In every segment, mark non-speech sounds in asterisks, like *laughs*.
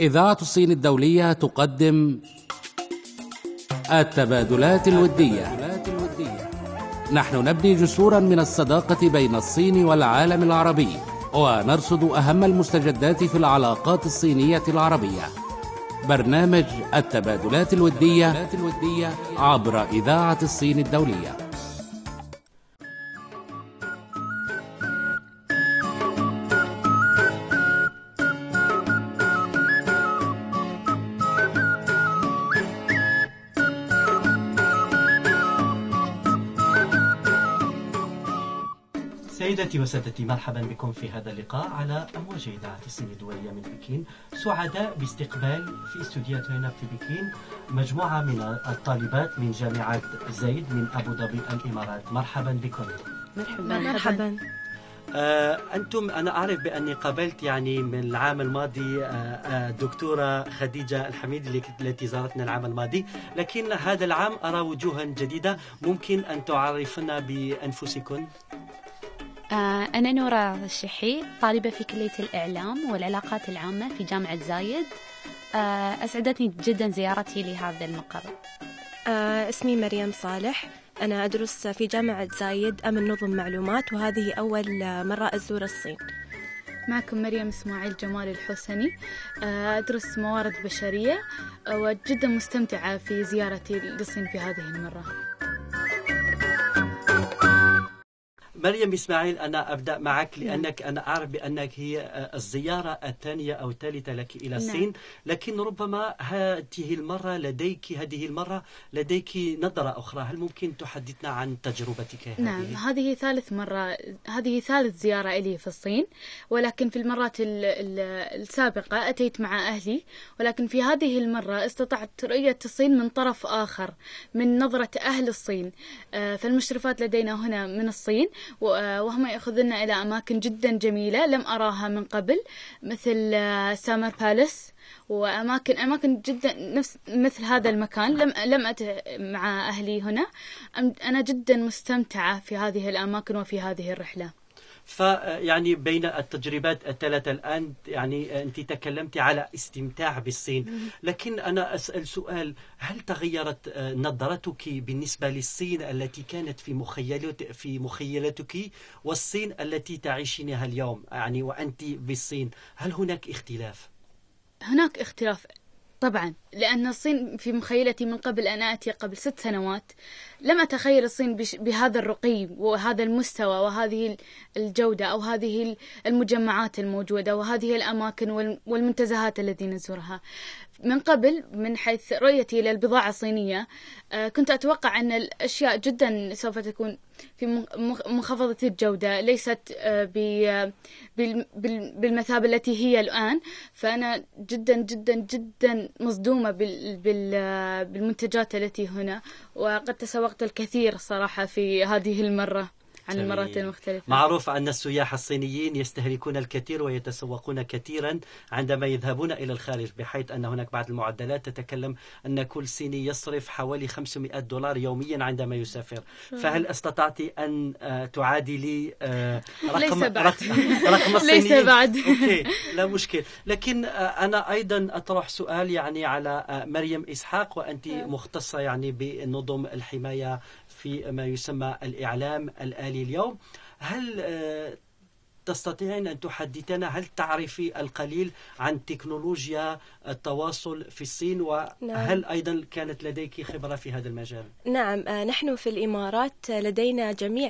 إذاعة الصين الدولية تقدم التبادلات الودية. نحن نبني جسورا من الصداقة بين الصين والعالم العربي ونرصد أهم المستجدات في العلاقات الصينية العربية. برنامج التبادلات الودية عبر إذاعة الصين الدولية. سيداتي وسادتي مرحبا بكم في هذا اللقاء على أمواج إذاعة الصين الدولية من بكين. سعداء باستقبال في استوديوهاتنا في بكين مجموعة من الطالبات من جامعة زايد من أبو ظبي الإمارات. مرحبا بكم. مرحبا. مرحبا. آه أنتم أنا أعرف بأني قابلت يعني من العام الماضي آه آه دكتورة خديجة الحميد التي زارتنا العام الماضي. لكن هذا العام أرى وجوها جديدة. ممكن أن تعرفنا بأنفسكم أنا نورا الشحي طالبة في كلية الإعلام والعلاقات العامة في جامعة زايد. آه أسعدتني جدا زيارتي لهذا المقر. آه اسمي مريم صالح. أنا أدرس في جامعة زايد أمن نظم معلومات وهذه أول آه، مرة أزور الصين. معكم مريم إسماعيل جمال الحسني. آه، أدرس موارد بشرية آه، وجدا مستمتعة في زيارتي للصين في هذه المرة. مريم إسماعيل أنا أبدأ معك لأنك أنا أعرف بأنك هي الزيارة الثانية أو الثالثة لك إلى الصين. لكن ربما هذه المرة لديك هذه المرة لديك نظرة أخرى. هل ممكن تحدثنا عن تجربتك هذه؟ نعم هذه ثالث مرة هذه ثالث زيارة إلي في الصين. ولكن في المرات ال- ال- السابقة أتيت مع أهلي. ولكن في هذه المرة استطعت رؤية الصين من طرف آخر من نظرة أهل الصين. آه، فالمشرفات لدينا هنا من الصين. آه، وهم يأخذنا إلى أماكن جدا جميلة لم أراها من قبل مثل آه، سامر بالاس وأماكن أماكن جدا نفس مثل هذا المكان. لم لم أت مع أهلي هنا. أنا جدا مستمتعة في هذه الأماكن وفي هذه الرحلة. فيعني بين التجربات الثلاثة الآن يعني أنت تكلمت على استمتاع بالصين. لكن أنا أسأل سؤال هل تغيرت نظرتك بالنسبة للصين التي كانت في مخيلت في مخيلتك والصين التي تعيشينها اليوم؟ يعني وأنت بالصين هل هناك اختلاف؟ هناك اختلاف. طبعا لأن الصين في مخيلتي من قبل أن آتي قبل ست سنوات لم أتخيل الصين بهذا الرقي وهذا المستوى وهذه الجودة أو هذه المجمعات الموجودة وهذه الأماكن وال- والمنتزهات التي نزورها. من قبل من حيث رؤيتي للبضاعة الصينية آه، كنت أتوقع أن الأشياء جدا سوف تكون في منخفضة الجودة ليست آه، بالمثابة التي هي الآن. فأنا جدا جدا جدا مصدومة بال- بال- بالمنتجات التي هنا وقد تسوقت الكثير صراحة في هذه المرة. عن جميل. المرات المختلفة معروف أن السياح الصينيين يستهلكون الكثير ويتسوقون كثيرا عندما يذهبون إلى الخارج بحيث أن هناك بعض المعدلات تتكلم أن كل صيني يصرف حوالي 500 دولار يوميا عندما يسافر فهل استطعت أن آه، تعادلي آه، رقم ليس بعد. رقم, رقم *laughs* ليس الصينيين بعد. أوكي لا مشكل لكن آه، أنا أيضا أطرح سؤال يعني على مريم إسحاق وأنت مختصة يعني بنظم الحماية في ما يسمى الإعلام الآلي اليوم. هل آه، تستطيعين أن تحدثنا هل تعرفي القليل عن تكنولوجيا التواصل في الصين؟ وهل أيضا كانت لديك خبرة في هذا المجال؟ نعم آه نحن في الإمارات لدينا جميع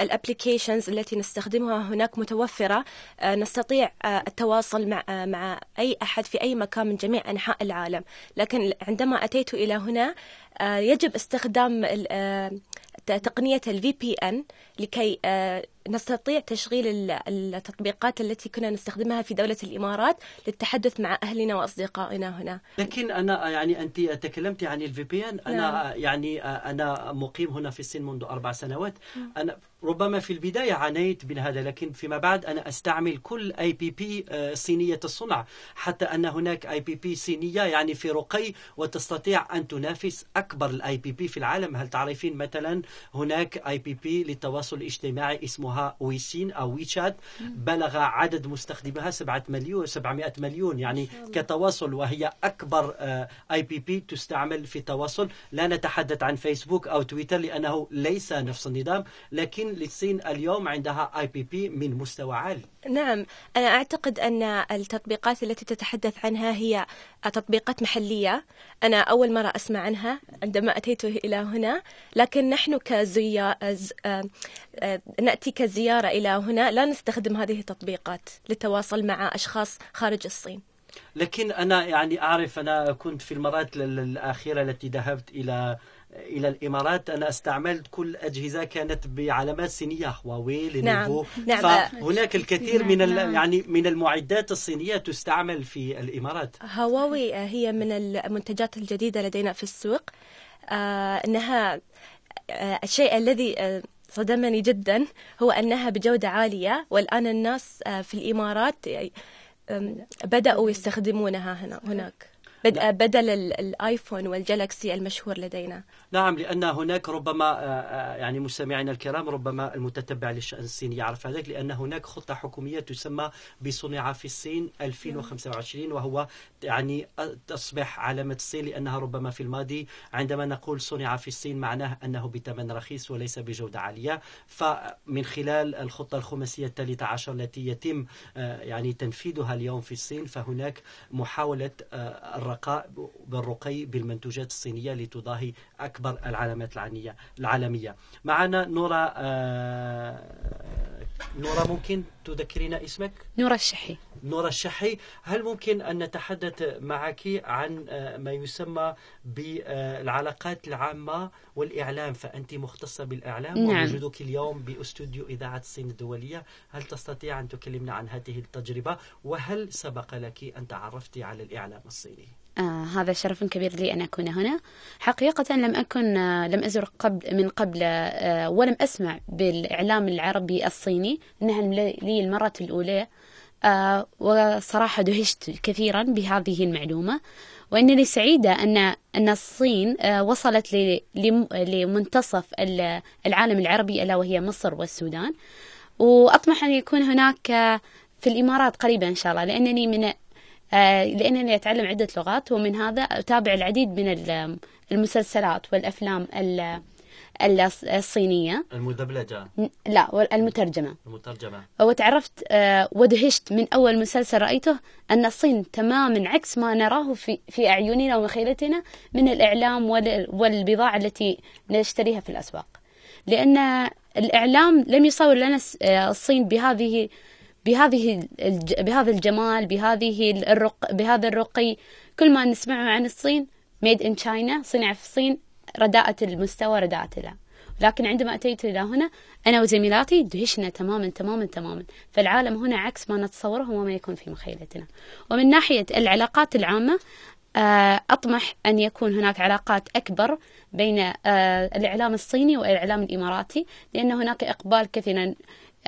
الابلكيشنز التي نستخدمها هناك متوفرة. آه، نستطيع آه، التواصل مع آه، مع أي أحد في أي مكان من جميع أنحاء العالم. لكن عندما أتيت إلى هنا يجب استخدام تقنية ال VPN لكي آه، نستطيع تشغيل ال- التطبيقات التي كنا نستخدمها في دولة الإمارات للتحدث مع أهلنا وأصدقائنا هنا. لكن أنا يعني أنت تكلمت عن ال VPN أنا نعم. يعني أنا مقيم هنا في الصين منذ أربع سنوات. أنا ربما في البداية عانيت من هذا لكن فيما بعد أنا أستعمل كل APP صينية الصنع. حتى أن هناك APP صينية يعني في رقي وتستطيع أن تنافس أكبر ال APP في العالم. هل تعرفين مثلا هناك APP للتواصل الاجتماعي اسمها Weixin أو WeChat؟ بلغ عدد مستخدميها 7 مليون 700 مليون. يعني كتواصل وهي أكبر APP تستعمل في التواصل. لا نتحدث عن فيسبوك أو تويتر لأنه ليس نفس النظام لكن للصين اليوم عندها APP من مستوى عالي. نعم أنا أعتقد أن التطبيقات التي تتحدث عنها هي تطبيقات محلية. أنا أول مرة أسمع عنها عندما أتيت إلى هنا لكن نحن كزيا آه، نأتي كزيارة إلى هنا لا نستخدم هذه التطبيقات للتواصل مع أشخاص خارج الصين. لكن أنا يعني أعرف أنا كنت في المرات الأخيرة التي ذهبت إلى إلى الإمارات أنا استعملت كل أجهزة كانت بعلامات صينية هواوي لينوفو نعم. نعم. فهناك الكثير من نعم. يعني من المعدات الصينية تستعمل في الإمارات هواوي هي من المنتجات الجديدة لدينا في السوق آه إنها آه الشيء الذي آه صدمني جدا هو أنها بجودة عالية والآن الناس آه في الإمارات بدأوا يستخدمونها هنا هناك بدل الآيفون والجالكسي المشهور لدينا. نعم لأن هناك ربما آه، آه، يعني مستمعينا الكرام ربما المتتبع للشأن الصيني يعرف ذلك لأن هناك خطة حكومية تسمى بصنع في الصين 2025 وهو يعني تصبح علامة الصين لأنها ربما في الماضي عندما نقول صنع في الصين معناه أنه بثمن رخيص وليس بجودة عالية. فمن خلال الخطة الخماسية الثالثة عشر التي يتم آه، يعني تنفيذها اليوم في الصين فهناك محاولة الرقاء بالرقي بالمنتوجات الصينية لتضاهي أكبر العلامات العالمية العالمية معنا نورا آه نورا ممكن تذكرينا اسمك؟ نورا الشحي نورا الشحي هل ممكن أن نتحدث معك عن آه، ما يسمى بالعلاقات العامة والإعلام فأنت مختصة بالإعلام نعم. ووجودك اليوم باستوديو إذاعة الصين الدولية هل تستطيع أن تكلمنا عن هذه التجربة وهل سبق لك أن تعرفتِ على الإعلام الصيني؟ آه هذا شرف كبير لي أن أكون هنا. حقيقة لم أكن آه لم أزر قبل من قبل آه ولم أسمع بالإعلام العربي الصيني. إنها لي المرة الأولى. آه وصراحة دهشت كثيرا بهذه المعلومة. وإنني سعيدة أن أن الصين آه وصلت لمنتصف العالم العربي ألا وهي مصر والسودان. وأطمح أن يكون هناك في الإمارات قريبا إن شاء الله لأنني من آه، لأنني أتعلم عدة لغات ومن هذا أتابع العديد من المسلسلات والأفلام الصينية. المدبلجة. لا المترجمة. المترجمة. وتعرفت آه، ودهشت من أول مسلسل رأيته أن الصين تماما عكس ما نراه في في أعيننا ومخيلتنا من الإعلام والبضاعة التي نشتريها في الأسواق. لأن الإعلام لم يصور لنا آه، الصين بهذه بهذه الج... بهذا الجمال بهذه الرق... بهذا الرقي كل ما نسمعه عن الصين ميد ان تشاينا صنع في الصين رداءة المستوى رداءة له. لكن عندما أتيت إلى هنا أنا وزميلاتي دهشنا تماما تماما تماما. فالعالم هنا عكس ما نتصوره وما يكون في مخيلتنا. ومن ناحية العلاقات العامة آه، أطمح أن يكون هناك علاقات أكبر بين آه، الإعلام الصيني والإعلام الإماراتي لأن هناك إقبال كثيرا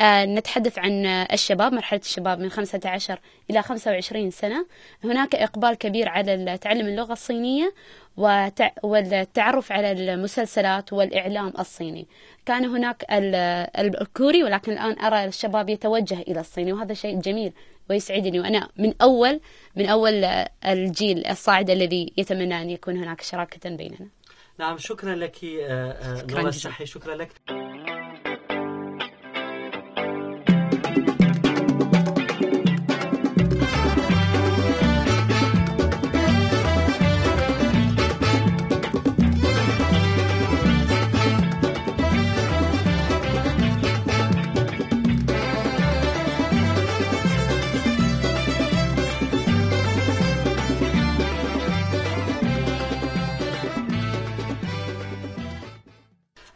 نتحدث عن الشباب مرحلة الشباب من 15 إلى 25 سنة. هناك إقبال كبير على تعلم اللغة الصينية والتعرف على المسلسلات والإعلام الصيني. كان هناك الكوري ولكن الآن أرى الشباب يتوجه إلى الصيني وهذا شيء جميل ويسعدني. وأنا من أول من أول الجيل الصاعد الذي يتمنى أن يكون هناك شراكة بيننا. نعم شكرا لك آه، آه، نورا الشحي. شكرا لك.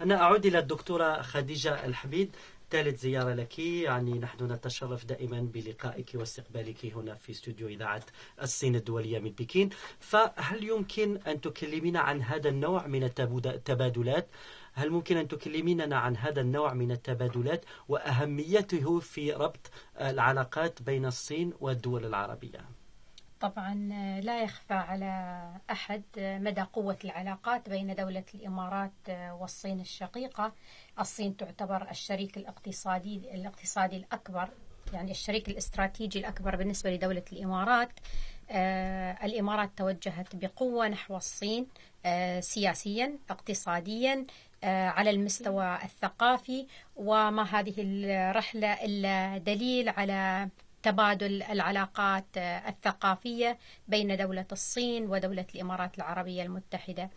أنا أعود إلى الدكتورة خديجة الحميد. ثالث زيارة لك. يعني نحن نتشرف دائما بلقائك واستقبالك هنا في استوديو إذاعة الصين الدولية من بكين. فهل يمكن أن تكلمينا عن هذا النوع من التبادلات؟ هل ممكن أن تكلميننا عن هذا النوع من التبادلات وأهميته في ربط العلاقات بين الصين والدول العربية؟ طبعا لا يخفى على أحد مدى قوة العلاقات بين دولة الإمارات والصين الشقيقة. الصين تعتبر الشريك الاقتصادي الاقتصادي الأكبر يعني الشريك الاستراتيجي الأكبر بالنسبة لدولة الإمارات. آه الإمارات توجهت بقوة نحو الصين آه سياسيا اقتصاديا آه على المستوى الثقافي. وما هذه الرحلة إلا دليل على تبادل العلاقات الثقافية بين دولة الصين ودولة الإمارات العربية المتحدة.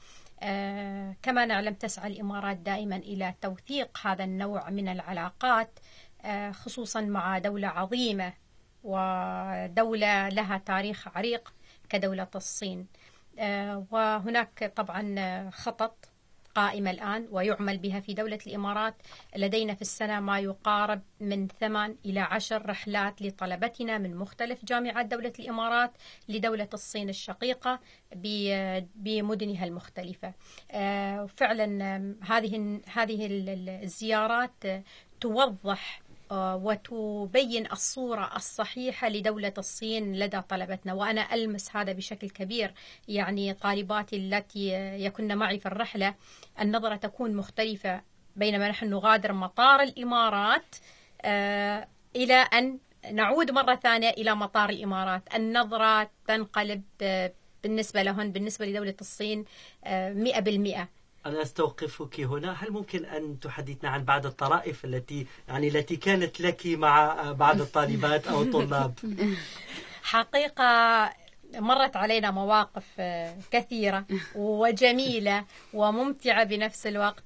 آه كما نعلم تسعى الإمارات دائما إلى توثيق هذا النوع من العلاقات آه خصوصا مع دولة عظيمة ودولة لها تاريخ عريق كدولة الصين. آه وهناك طبعا خطط قائمة الآن ويعمل بها في دولة الإمارات. لدينا في السنة ما يقارب من ثمان إلى عشر رحلات لطلبتنا من مختلف جامعات دولة الإمارات لدولة الصين الشقيقة بمدنها المختلفة. فعلا هذه هذه الزيارات توضح وتبين الصورة الصحيحة لدولة الصين لدى طلبتنا. وأنا ألمس هذا بشكل كبير. يعني طالباتي التي يكن معي في الرحلة النظرة تكون مختلفة بينما نحن نغادر مطار الإمارات إلى أن نعود مرة ثانية إلى مطار الإمارات. النظرة تنقلب بالنسبة لهن بالنسبة لدولة الصين مئة بالمئة. أنا أستوقفك هنا. هل ممكن أن تحدثنا عن بعض الطرائف التي يعني التي كانت لك مع بعض الطالبات أو الطلاب؟ *laughs* حقيقة مرت علينا مواقف كثيرة وجميلة وممتعة بنفس الوقت.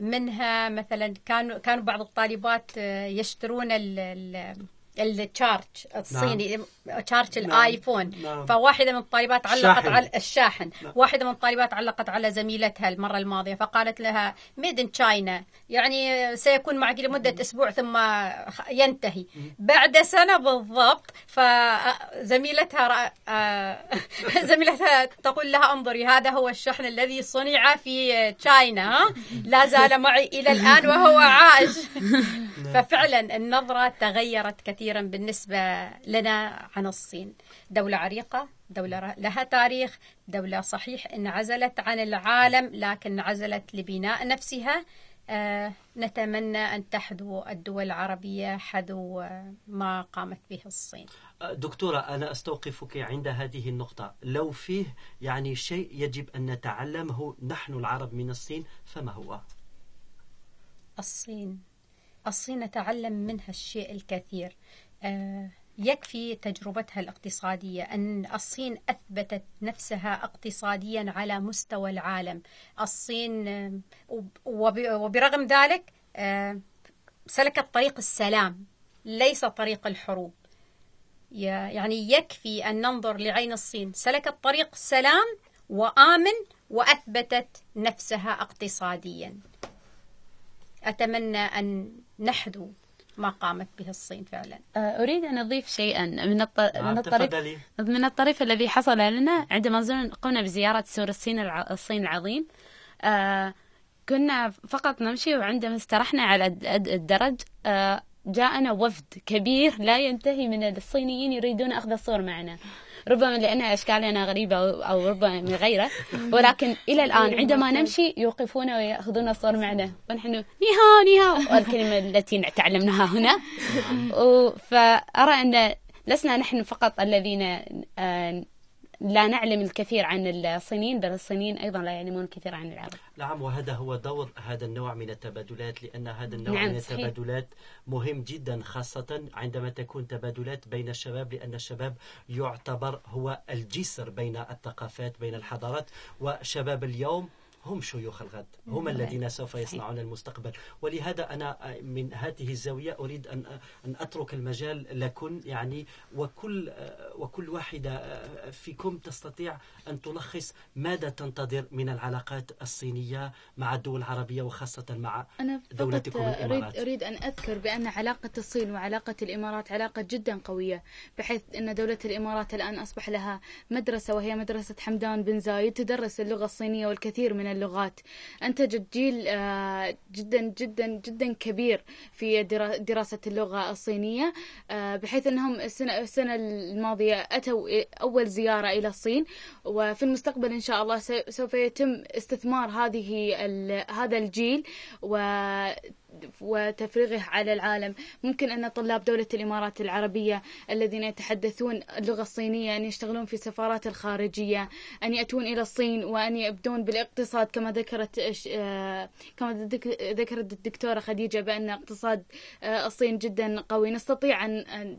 منها مثلا كانوا كانوا بعض الطالبات يشترون التشارج الصيني نعم. تشارج نعم. الآيفون نعم. فواحدة من الطالبات علقت شاحن. على الشاحن نعم. واحدة من الطالبات علقت على زميلتها المرة الماضية فقالت لها ميد ان تشاينا يعني سيكون معك لمدة أسبوع ثم ينتهي بعد سنة بالضبط فزميلتها *laughs* زميلتها تقول لها انظري هذا هو الشحن الذي صنع في تشاينا لا زال معي إلى الآن وهو عاش ففعلا النظرة تغيرت كثيرا بالنسبة لنا عن الصين. دولة عريقة دولة لها تاريخ دولة صحيح انعزلت عن العالم لكن انعزلت لبناء نفسها. آه نتمنى أن تحذو الدول العربية حذو ما قامت به الصين. دكتورة أنا أستوقفك عند هذه النقطة. لو فيه يعني شيء يجب أن نتعلمه نحن العرب من الصين فما هو؟ الصين. الصين نتعلم منها الشيء الكثير. آه يكفي تجربتها الاقتصادية أن الصين أثبتت نفسها اقتصاديا على مستوى العالم. الصين وبرغم ذلك سلكت طريق السلام ليس طريق الحروب. يعني يكفي أن ننظر لعين الصين. سلكت طريق السلام وآمن وأثبتت نفسها اقتصاديا. أتمنى أن نحذو ما قامت به الصين فعلا. أريد أن أضيف شيئا. من الط... من الطريف من الطريف الذي حصل لنا عندما قمنا بزيارة سور الصين الع... الصين العظيم. آه كنا فقط نمشي وعندما استرحنا على الدرج آه جاءنا وفد كبير لا ينتهي من الصينيين يريدون أخذ الصور معنا. ربما لأن أشكالنا غريبة أو ربما من غيره. ولكن إلى الآن عندما نمشي يوقفون ويأخذون الصور معنا. ونحن نيها نيها. الكلمة التي تعلمناها هنا. فأرى أن لسنا نحن فقط الذين لا نعلم الكثير عن الصينيين بل الصينيين أيضا لا يعلمون الكثير عن العرب. نعم وهذا هو دور هذا النوع من التبادلات لأن هذا النوع نعم من التبادلات مهم جدا خاصة عندما تكون تبادلات بين الشباب لأن الشباب يعتبر هو الجسر بين الثقافات بين الحضارات. وشباب اليوم هم شيوخ الغد هم الذين سوف يصنعون المستقبل. ولهذا أنا من هذه الزاوية أريد أن أن أترك المجال لكم يعني وكل وكل واحدة فيكم تستطيع أن تلخص ماذا تنتظر من العلاقات الصينية مع الدول العربية وخاصة مع أنا دولتكم الإمارات؟ أريد, أريد أن أذكر بأن علاقة الصين وعلاقة الإمارات علاقة جدا قوية بحيث أن دولة الإمارات الآن أصبح لها مدرسة وهي مدرسة حمدان بن زايد تدرس اللغة الصينية والكثير من اللغات. أنتجت جيل آه، جدا جدا جدا كبير في دراسة اللغة الصينية آه، بحيث أنهم السنة الماضية أتوا أول زيارة إلى الصين وفي المستقبل إن شاء الله سوف يتم استثمار هذه هذا الجيل و وتفريغه على العالم. ممكن أن طلاب دولة الإمارات العربية الذين يتحدثون اللغة الصينية أن يشتغلون في السفارات الخارجية أن يأتون إلى الصين وأن يبدون بالاقتصاد كما ذكرت كما ذكرت الدكتورة خديجة بأن اقتصاد آه، الصين جدا قوي. نستطيع أن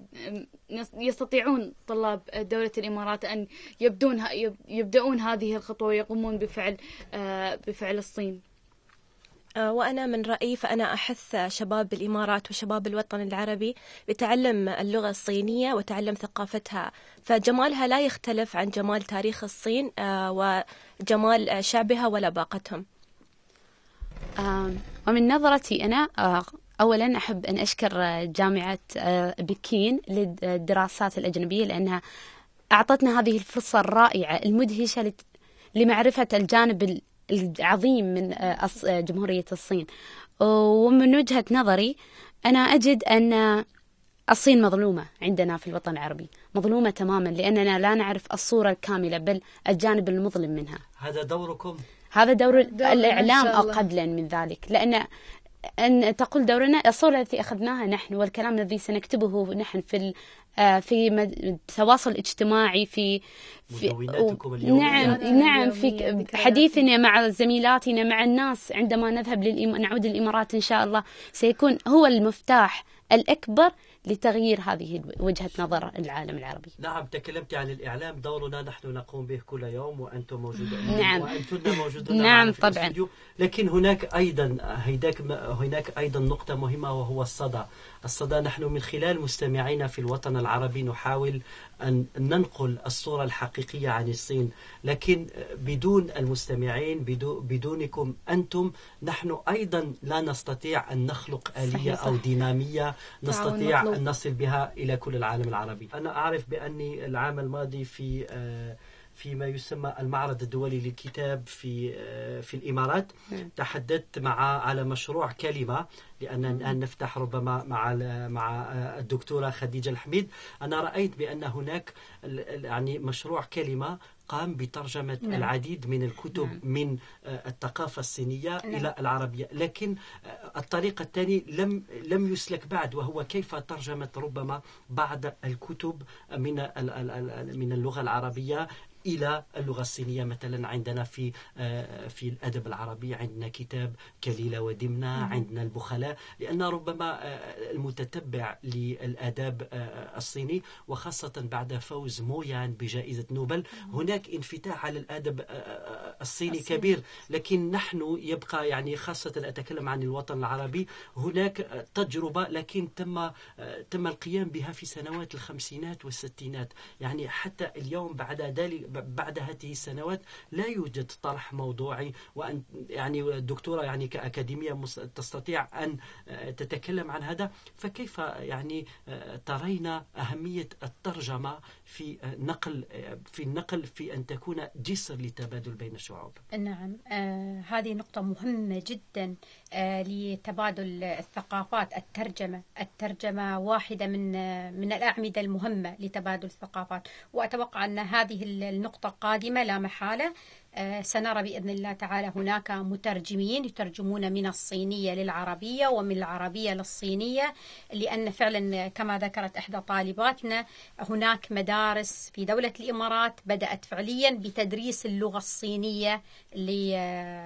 يستطيعون طلاب دولة الإمارات أن يبدون يبدأون هذه الخطوة ويقومون بفعل آه، بفعل الصين. وأنا من رأيي فأنا أحث شباب الإمارات وشباب الوطن العربي بتعلم اللغة الصينية وتعلم ثقافتها. فجمالها لا يختلف عن جمال تاريخ الصين آه، وجمال شعبها ولا باقتهم. ومن نظرتي أنا آه، أولا أحب أن أشكر جامعة بكين للدراسات الأجنبية لأنها أعطتنا هذه الفرصة الرائعة المدهشة لمعرفة الجانب العظيم من آه، آه، جمهورية الصين. ومن وجهة نظري أنا أجد أن الصين مظلومة عندنا في الوطن العربي. مظلومة تماما لأننا لا نعرف الصورة الكاملة بل الجانب المظلم منها. هذا دوركم؟ هذا دور, دور الإعلام قبلا من ذلك لأن أن تقول دورنا الصورة التي أخذناها نحن والكلام الذي سنكتبه نحن في آه، في التواصل الاجتماعي في, في نعم نعم في حديثنا مع زميلاتنا مع الناس. عندما نذهب للإم... نعود الامارات إن شاء الله سيكون هو المفتاح الأكبر لتغيير هذه وجهة نظر العالم العربي. نعم تكلمت عن الإعلام. دورنا نحن نقوم به كل يوم وأنتم موجودون. نعم. وأنتم موجودون نعم طبعا. لكن هناك أيضا هيداك هناك أيضا نقطة مهمة وهو الصدى. الصدى نحن من خلال مستمعينا في الوطن العربي نحاول أن ننقل الصورة الحقيقية عن الصين لكن بدون المستمعين بدونكم أنتم نحن أيضا لا نستطيع أن نخلق آلية أو دينامية نستطيع أن نصل بها إلى كل العالم العربي. أنا أعرف بأني العام الماضي في آه، فيما يسمى المعرض الدولي للكتاب في آه، في الإمارات نعم. تحدثت مع على مشروع كلمة لأن الان نفتح ربما مع مع آه، الدكتورة خديجة الحميد أنا رأيت بأن هناك يعني مشروع كلمة قام بترجمة نعم. العديد من الكتب نعم. من آه، الثقافة الصينية نعم. إلى العربية لكن الطريقة الثانية لم لم يسلك بعد وهو كيف ترجمت ربما بعض الكتب من من اللغة العربية إلى اللغة الصينية مثلا عندنا في آه، في الأدب العربي عندنا كتاب كليلة ودمنة عندنا البخلاء لأن ربما آه، المتتبع للاداب آه، الصيني وخاصة بعد فوز مويان بجائزة نوبل هناك انفتاح على الأدب الصيني كبير. لكن نحن يبقى يعني خاصة أتكلم عن الوطن العربي هناك تجربة لكن تم تم القيام بها في سنوات الخمسينات والستينات. يعني حتى اليوم بعد ذلك بعد هذه السنوات لا يوجد طرح موضوعي وأن يعني الدكتورة يعني كأكاديمية تستطيع أن آه، تتكلم عن هذا فكيف يعني آه، ترين أهمية الترجمة في آه، نقل في النقل في أن تكون جسر للتبادل بين الشعوب؟ نعم آه هذه نقطة مهمة جدا آه لتبادل الثقافات الترجمة الترجمة واحدة من من الأعمدة المهمة لتبادل الثقافات. وأتوقع أن هذه النقطة قادمة لا محالة. آه، سنرى بإذن الله تعالى هناك مترجمين يترجمون من الصينية للعربية ومن العربية للصينية لأن فعلا كما ذكرت إحدى طالباتنا هناك مدارس في دولة الإمارات بدأت فعليا بتدريس اللغة الصينية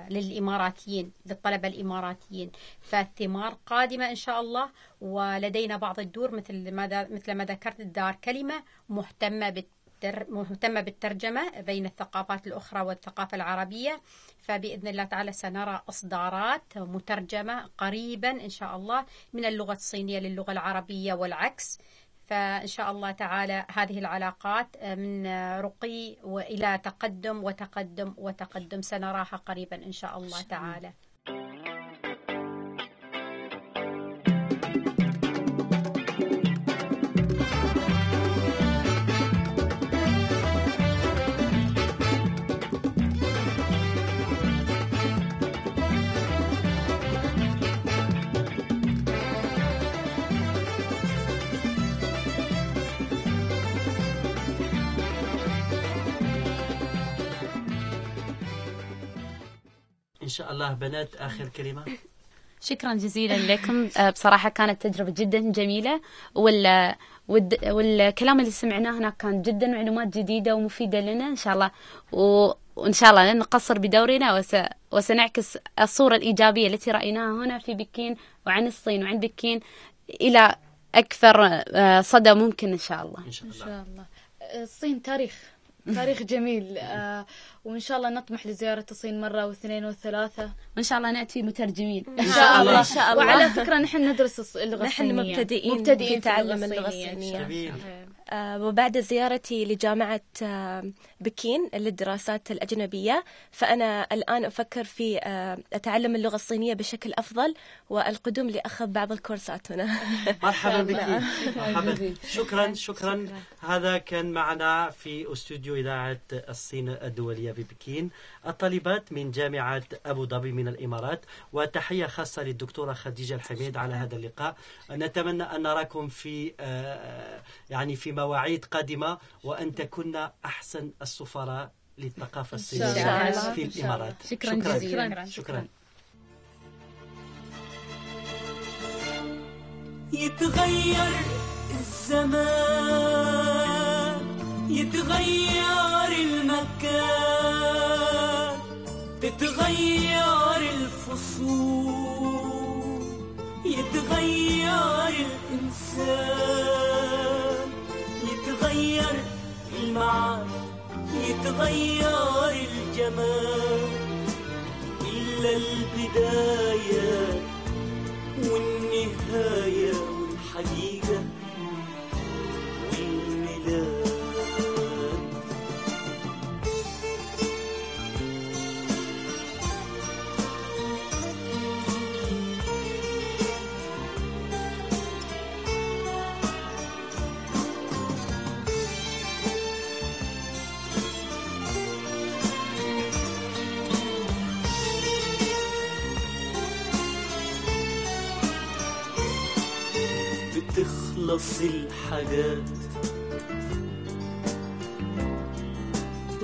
للإماراتيين للطلبة الإماراتيين. فالثمار قادمة إن شاء الله ولدينا بعض الدور مثل ما مثل ما ذكرت الدار كلمة مهتمة بالتدريس مهتمة بالترجمة بين الثقافات الأخرى والثقافة العربية. فبإذن الله تعالى سنرى إصدارات مترجمة قريبا إن شاء الله من اللغة الصينية للغة العربية والعكس. فإن شاء الله تعالى هذه العلاقات من رقي وإلى تقدم وتقدم وتقدم. سنراها قريبا إن شاء الله. تعالى. شاء الله. بنات آخر كلمة. *laughs* شكرا جزيلا لكم. آه، بصراحة كانت تجربة جدا جميلة وال والكلام اللي سمعناه هناك كان جدا معلومات جديدة ومفيدة لنا إن شاء الله. و... وإن شاء الله لن نقصر بدورنا وس... وسنعكس الصورة الإيجابية التي رأيناها هنا في بكين وعن الصين وعن بكين إلى أكثر آه، صدى ممكن إن شاء الله. إن شاء إن الله شاء الله. الصين تاريخ تاريخ جميل. آه وإن شاء الله نطمح لزيارة الصين مرة واثنين وثلاثة. وإن شاء الله نأتي مترجمين. إن شاء الله. إن شاء الله. وعلى فكرة نحن ندرس اللغة نحن الصينية مبتدئين في تعلم اللغة الصينية. الصينية. جميل. آه، وبعد زيارتي لجامعة آه، بكين للدراسات الأجنبية فأنا الآن أفكر في آه، أتعلم اللغة الصينية بشكل أفضل والقدوم لأخذ بعض الكورسات هنا. *laughs* مرحبا بك. مرحبا. شكرا. شكرا. هذا كان معنا في أستوديو إذاعة الصين الدولية ببكين الطالبات من جامعة أبو ظبي من الإمارات. وتحية خاصة للدكتورة خديجة الحميد على هذا اللقاء. نتمنى أن نراكم في آه، يعني في مواعيد قادمة وأن تكون أحسن السفراء للثقافة الصينية. في الإمارات. شكراً جزيلاً. شكرا. يتغير الزمان يتغير تتغير الفصول يتغير الإنسان يتغير المعاد يتغير الجمال. إلا البدايات والنهاية والحقيقة بتخلص الحاجات.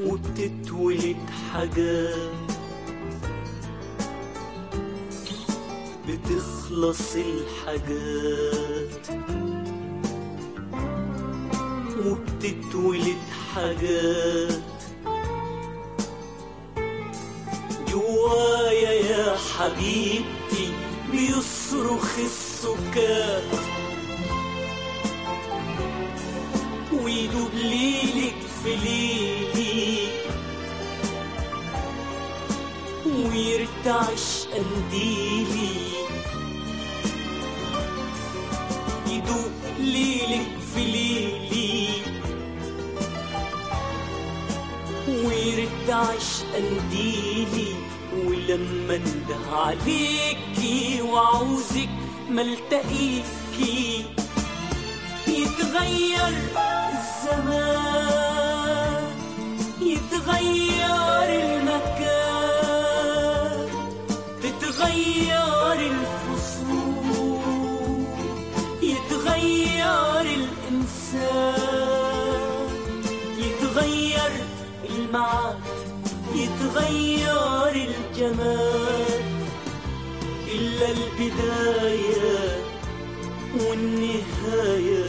وبتتولد حاجات. بتخلص الحاجات. وبتتولد حاجات. جوايا يا حبيبتي بيصرخ السكات. ويرتعش قنديلي يدوب ليلك في ليلي. ويرتعش قنديلي ولما انده عليكي وعوزك ملتقيكي يتغير الزمان. يتغير يتغير الجمال إلا البداية والنهاية.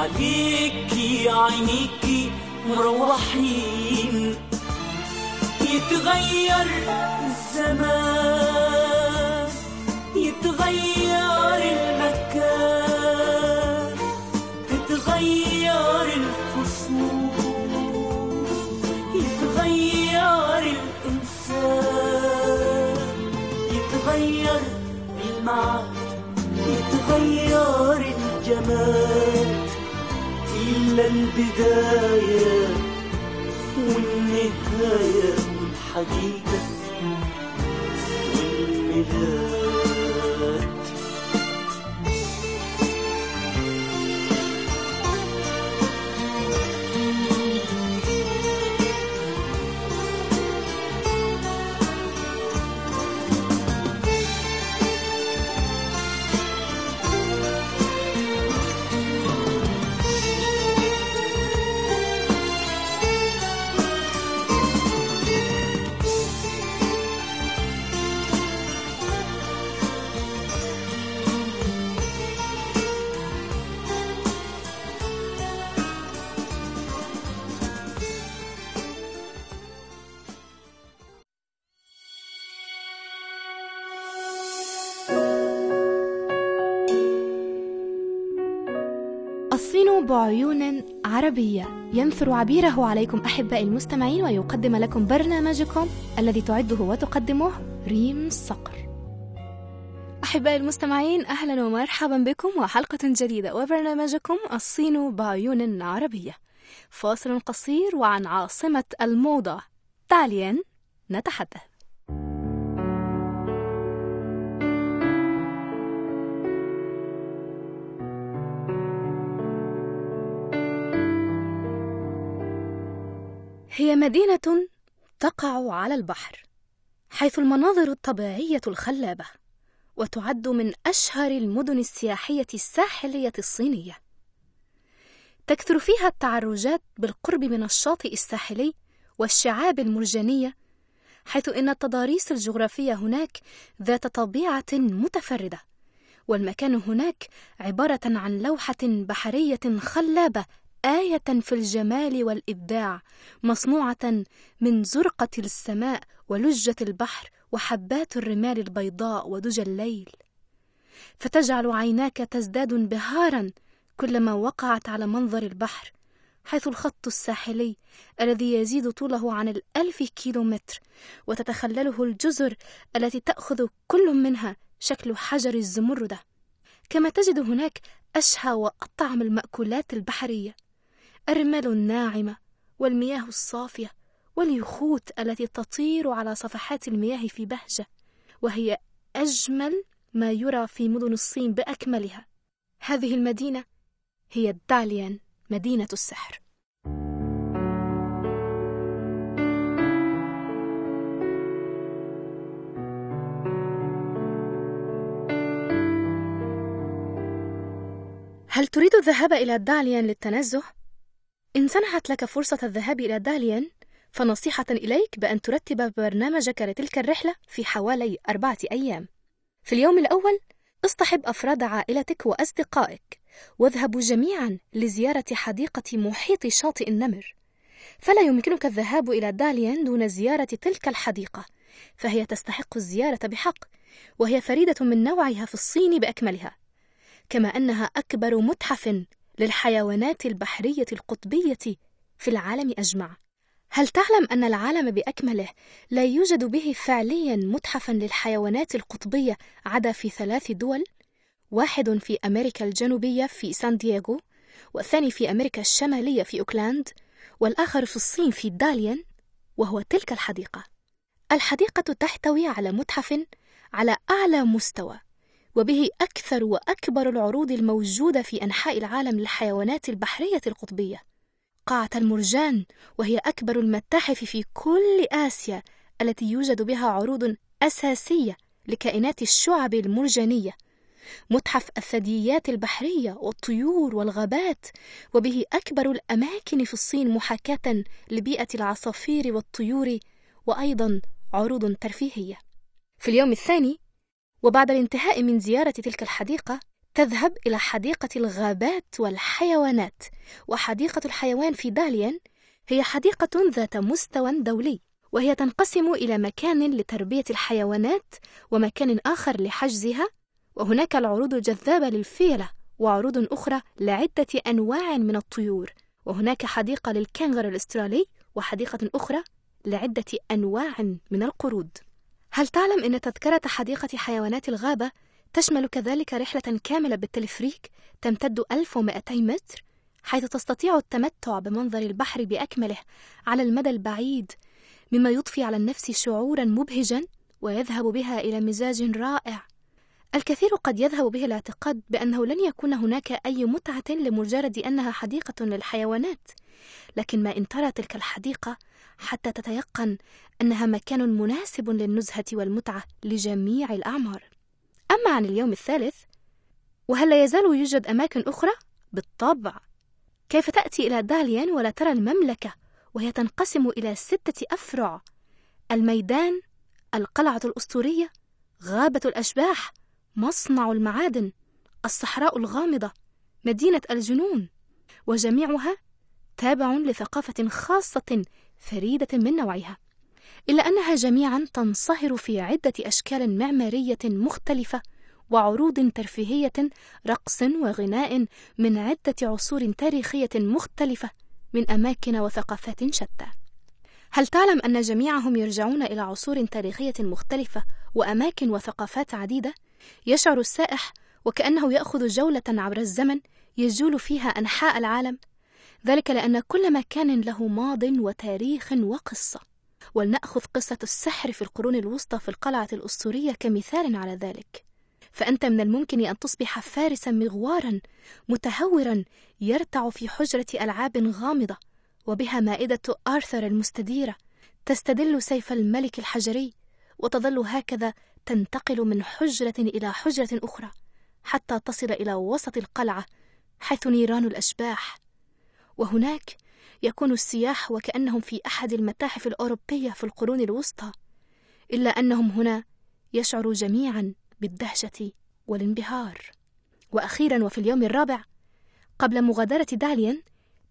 عليكي عينيكي مروحين. يتغير الزمان يتغير المكان تتغير الفصول يتغير الإنسان يتغير المعاد يتغير الجمال. البداية والنهاية والحقيقة والميلاد بعيون عربية. ينثر عبيره عليكم أحبائي المستمعين ويقدم لكم برنامجكم الذي تعده وتقدمه ريم صقر. أحبائي المستمعين أهلا ومرحبا بكم وحلقة جديدة وبرنامجكم الصين بعيون عربية. فاصل قصير وعن عاصمة الموضة تاليان نتحدث. هي مدينة تقع على البحر حيث المناظر الطبيعية الخلابة وتعد من أشهر المدن السياحية الساحلية الصينية. تكثر فيها التعرجات بالقرب من الشاطئ الساحلي والشعاب المرجانية حيث إن التضاريس الجغرافية هناك ذات طبيعة متفردة والمكان هناك عبارة عن لوحة بحرية خلابة آية في الجمال والإبداع مصنوعة من زرقة السماء ولجة البحر وحبات الرمال البيضاء ودجى الليل. فتجعل عيناك تزداد انبهارا كلما وقعت على منظر البحر حيث الخط الساحلي الذي يزيد طوله عن الألف كيلومتر وتتخلله الجزر التي تأخذ كل منها شكل حجر الزمردة كما تجد هناك أشهى وأطعم المأكولات البحرية. الرمال الناعمة والمياه الصافية واليخوت التي تطير على صفحات المياه في بهجة وهي أجمل ما يرى في مدن الصين بأكملها هذه المدينة هي داليان مدينة السحر هل تريد الذهاب إلى داليان للتنزه؟ إن سنحت لك فرصة الذهاب إلى داليان فنصيحة إليك بأن ترتب برنامجك لتلك الرحلة في حوالي أربعة أيام. في اليوم الأول اصطحب أفراد عائلتك وأصدقائك واذهبوا جميعا لزيارة حديقة محيط شاطئ النمر. فلا يمكنك الذهاب إلى داليان دون زيارة تلك الحديقة، فهي تستحق الزيارة بحق، وهي فريدة من نوعها في الصين بأكملها. كما أنها أكبر متحف للحيوانات البحرية القطبية في العالم أجمع. هل تعلم أن العالم بأكمله لا يوجد به فعليا متحفا للحيوانات القطبية عدا في ثلاث دول؟ واحد في أمريكا الجنوبية في سان دييغو، والثاني في أمريكا الشمالية في أوكلاند، والآخر في الصين في داليان، وهو تلك الحديقة. الحديقة تحتوي على متحف على أعلى مستوى وبه أكثر وأكبر العروض الموجودة في أنحاء العالم للحيوانات البحرية القطبية. قاعة المرجان وهي أكبر المتاحف في كل آسيا التي يوجد بها عروض أساسية لكائنات الشعب المرجانية، متحف الثدييات البحرية والطيور والغابات وبه أكبر الأماكن في الصين محاكاة لبيئة العصافير والطيور وأيضا عروض ترفيهية في اليوم الثاني وبعد الانتهاء من زيارة تلك الحديقة تذهب إلى حديقة الغابات والحيوانات. وحديقة الحيوان في داليان هي حديقة ذات مستوى دولي وهي تنقسم إلى مكان لتربية الحيوانات ومكان آخر لحجزها وهناك العروض الجذابة للفيلة وعروض أخرى لعدة أنواع من الطيور. وهناك حديقة للكنغر الأسترالي وحديقة أخرى لعدة أنواع من القرود. هل تعلم أن تذكرة حديقة حيوانات الغابة تشمل كذلك رحلة كاملة بالتلفريك تمتد 1200 متر حيث تستطيع التمتع بمنظر البحر بأكمله على المدى البعيد مما يضفي على النفس شعورا مبهجا ويذهب بها إلى مزاج رائع. الكثير قد يذهب به الاعتقاد بأنه لن يكون هناك أي متعة لمجرد أنها حديقة للحيوانات. لكن ما إن ترى تلك الحديقة حتى تتيقن أنها مكان مناسب للنزهة والمتعة لجميع الأعمار. أما عن اليوم الثالث وهل لا يزال يوجد أماكن أخرى؟ بالطبع. كيف تأتي إلى داليان ولا ترى المملكة وهي تنقسم إلى ستة أفرع؟ الميدان القلعة الأسطورية غابة الأشباح مصنع المعادن الصحراء الغامضة مدينة الجنون وجميعها تابع لثقافة خاصة فريدة من نوعها إلا أنها جميعا تنصهر في عدة أشكال معمارية مختلفة وعروض ترفيهية رقص وغناء من عدة عصور تاريخية مختلفة من أماكن وثقافات شتى. هل تعلم أن جميعهم يرجعون إلى عصور تاريخية مختلفة وأماكن وثقافات عديدة؟ يشعر السائح وكأنه يأخذ جولة عبر الزمن يجول فيها أنحاء العالم. ذلك لأن كل مكان له ماض وتاريخ وقصة. ولنأخذ قصة السحر في القرون الوسطى في القلعة الأسطورية كمثال على ذلك. فأنت من الممكن أن تصبح فارسا مغوارا متهورا يرتع في حجرة ألعاب غامضة وبها مائدة آرثر المستديرة تستدل سيف الملك الحجري وتظل هكذا تنتقل من حجرة إلى حجرة أخرى حتى تصل إلى وسط القلعة حيث نيران الأشباح. وهناك يكون السياح وكأنهم في أحد المتاحف الأوروبية في القرون الوسطى إلا أنهم هنا يشعروا جميعا بالدهشة والانبهار. وأخيرا وفي اليوم الرابع قبل مغادرة داليان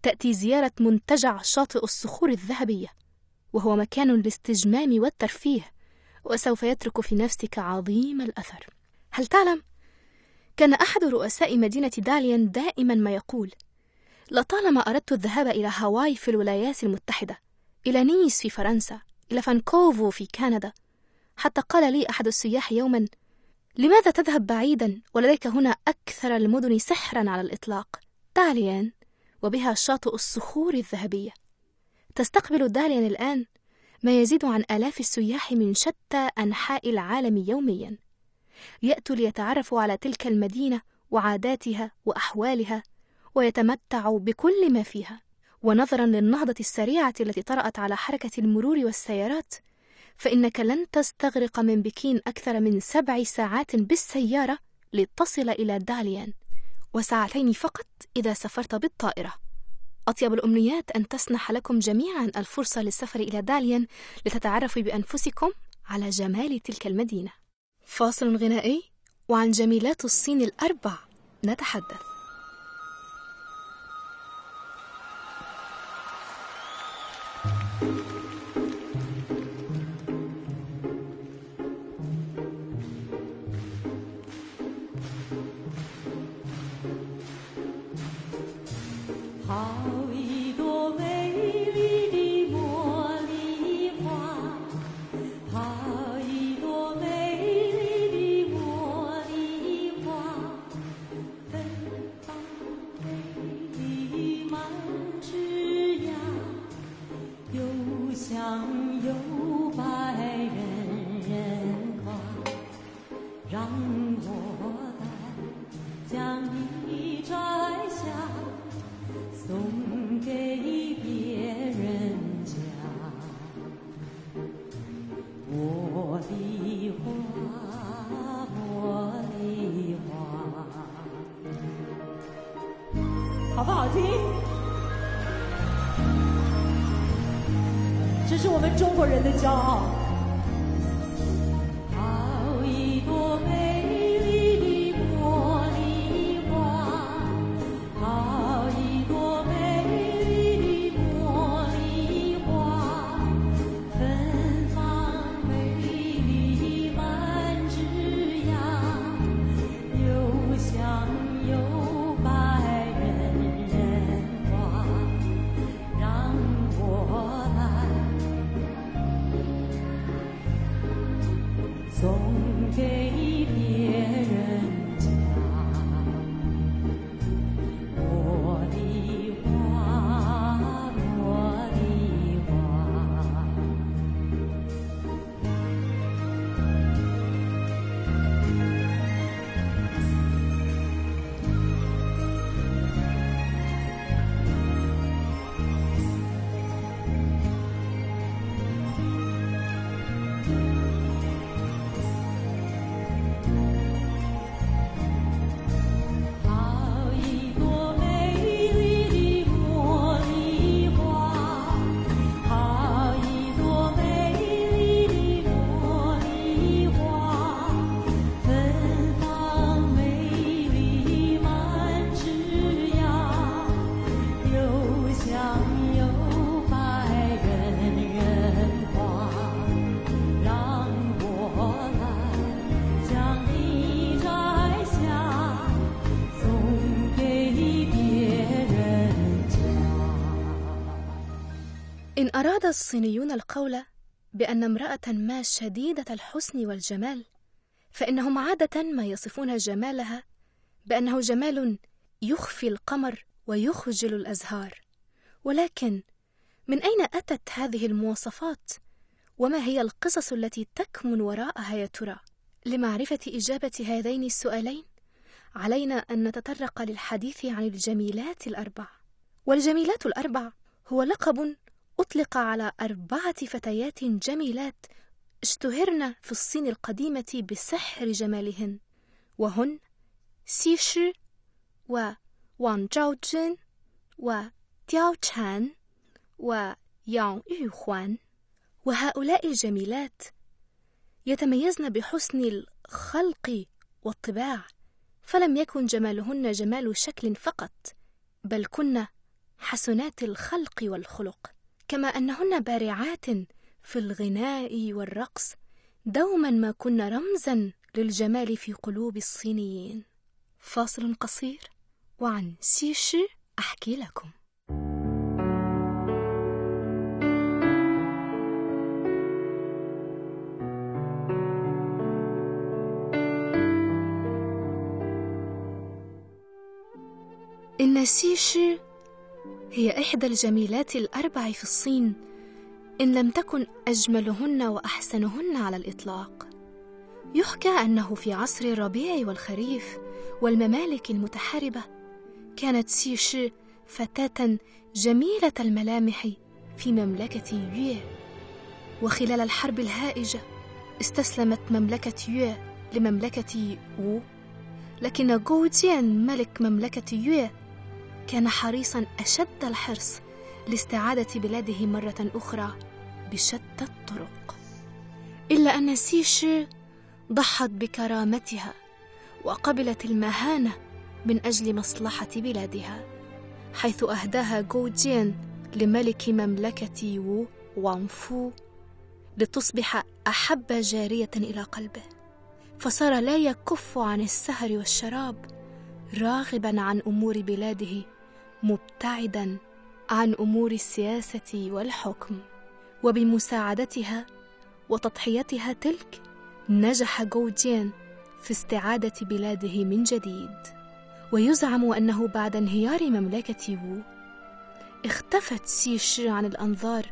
تأتي زيارة منتجع شاطئ الصخور الذهبية وهو مكان الاستجمام والترفيه. وسوف يترك في نفسك عظيم الأثر هل تعلم؟ كان أحد رؤساء مدينة داليان دائما ما يقول لطالما أردت الذهاب إلى هاواي في الولايات المتحدة إلى نيس في فرنسا إلى فانكوفو في كندا حتى قال لي أحد السياح يوما لماذا تذهب بعيدا ولديك هنا أكثر المدن سحرا على الإطلاق داليان وبها شاطئ الصخور الذهبية تستقبل داليان الآن ما يزيد عن آلاف السياح من شتى أنحاء العالم يوميا. يأتوا ليتعرفوا على تلك المدينة وعاداتها وأحوالها ويتمتعوا بكل ما فيها. ونظرا للنهضة السريعة التي طرأت على حركة المرور والسيارات فإنك لن تستغرق من بكين أكثر من سبع ساعات بالسيارة لتصل إلى داليان. وساعتين فقط إذا سافرت بالطائرة. أطيب الأمنيات أن تسنح لكم جميعا الفرصة للسفر إلى داليان لتتعرفوا بأنفسكم على جمال تلك المدينة. فاصل غنائي وعن جميلات الصين الأربع. نتحدث. أراد الصينيون القول بأن امرأة ما شديدة الحسن والجمال فإنهم عادة ما يصفون جمالها بأنه جمال يخفي القمر ويخجل الأزهار ولكن من أين أتت هذه المواصفات؟ وما هي القصص التي تكمن وراءها يا ترى؟ لمعرفة إجابة هذين السؤالين علينا أن نتطرق للحديث عن الجميلات الأربع والجميلات الأربع هو لقب أطلق على أربعة فتيات جميلات اشتهرن في الصين القديمة بسحر جمالهن وهن سي شي ووان زاو جن ودياو تشان وياو يوخوان. وهؤلاء الجميلات يتميزن بحسن الخلق والطباع فلم يكن جمالهن جمال شكل فقط بل كن حسنات الخلق والخلق. كما أنهن بارعات في الغناء والرقص دوما ما كن رمزا للجمال في قلوب الصينيين. فاصل قصير وعن سيشي أحكي لكم. إن سيشي هي إحدى الجميلات الأربع في الصين. إن لم تكن أجملهن وأحسنهن على الإطلاق. يحكى أنه في عصر الربيع والخريف والممالك المتحاربة كانت سيشي فتاة جميلة الملامح في مملكة يويه وخلال الحرب الهائجة استسلمت مملكة يويه لمملكة وو لكن جوجيان ملك مملكة يويه كان حريصا أشد الحرص لاستعادة بلاده مرة أخرى بشتى الطرق. إلا أن سيشي ضحت بكرامتها وقبلت المهانة من أجل مصلحة بلادها حيث أهداها جوجين لملك مملكة وو وانفو لتصبح أحب جارية إلى قلبه. فصار لا يكف عن السهر والشراب راغبا عن أمور بلاده مبتعدا عن أمور السياسة والحكم وبمساعدتها وتضحيتها تلك نجح جوجين في استعادة بلاده من جديد. ويزعم أنه بعد انهيار مملكه وو اختفت سيشي عن الأنظار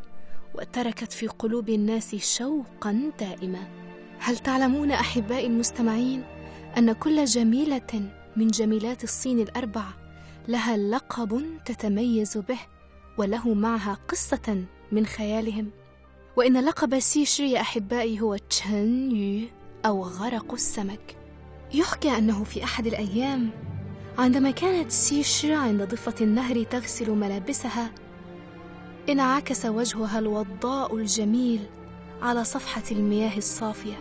وتركت في قلوب الناس شوقا دائما. هل تعلمون أحبائي المستمعين أن كل جميلة من جميلات الصين الأربع لها لقب تتميز به وله معها قصة من خيالهم. وإن لقب سيشي يا أحبائي هو chen yu أو غرق السمك. يحكى أنه في أحد الأيام عندما كانت سيشي عند ضفة النهر تغسل ملابسها انعكس وجهها الوضاء الجميل على صفحة المياه الصافية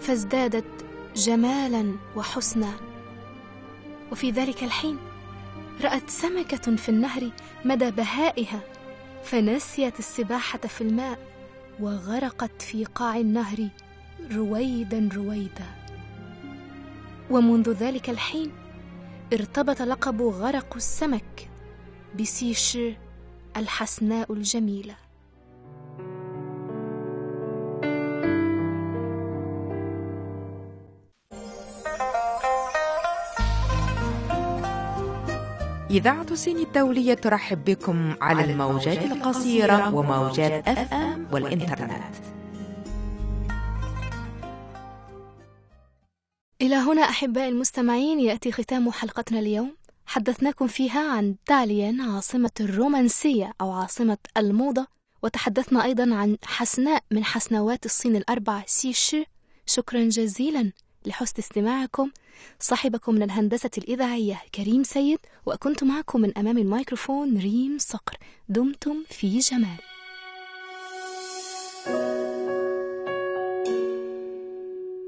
فازدادت جمالا وحسنا. وفي ذلك الحين رأت سمكة في النهر مدى بهائها فنسيت السباحة في الماء وغرقت في قاع النهر رويدا رويدا. ومنذ ذلك الحين ارتبط لقب غرق السمك بسيشي الحسناء الجميلة. إذاعة الصين الدولية ترحب بكم على الموجات القصيرة وموجات أف أم والإنترنت. إلى هنا أحبائي المستمعين يأتي ختام حلقتنا اليوم. حدثناكم فيها عن داليان عاصمة الرومانسية أو عاصمة الموضة وتحدثنا أيضا عن حسناء من حسنوات الصين الأربع سيشي. شكرا جزيلا. لحسن استماعكم صاحبكم من الهندسة الإذاعية كريم سيد وكنت معكم من أمام الميكروفون ريم صقر. دمتم في جمال.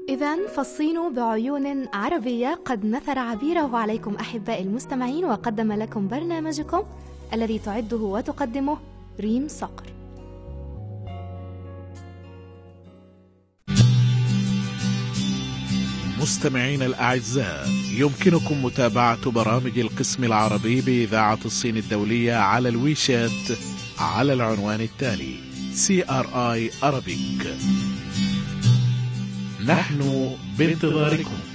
إذا فالصين بعيون عربية قد نثر عبيره عليكم أحبائي المستمعين وقدم لكم برنامجكم الذي تعده وتقدمه ريم صقر. مستمعينا الأعزاء يمكنكم متابعة برامج القسم العربي بإذاعة الصين الدولية على الويشات على العنوان التالي CRI Arabic نحن بانتظاركم.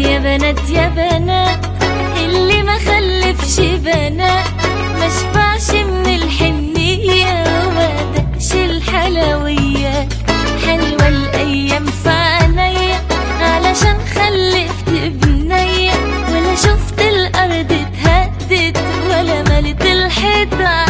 يا بنات يا بنات اللي ما خلفش بنات ما شبعش من الحنية وما دقش الحلوية. حلوة الأيام في عينيا علشان خلفت بنية ولا شفت الأرض اتهدت ولا ملت الحيطة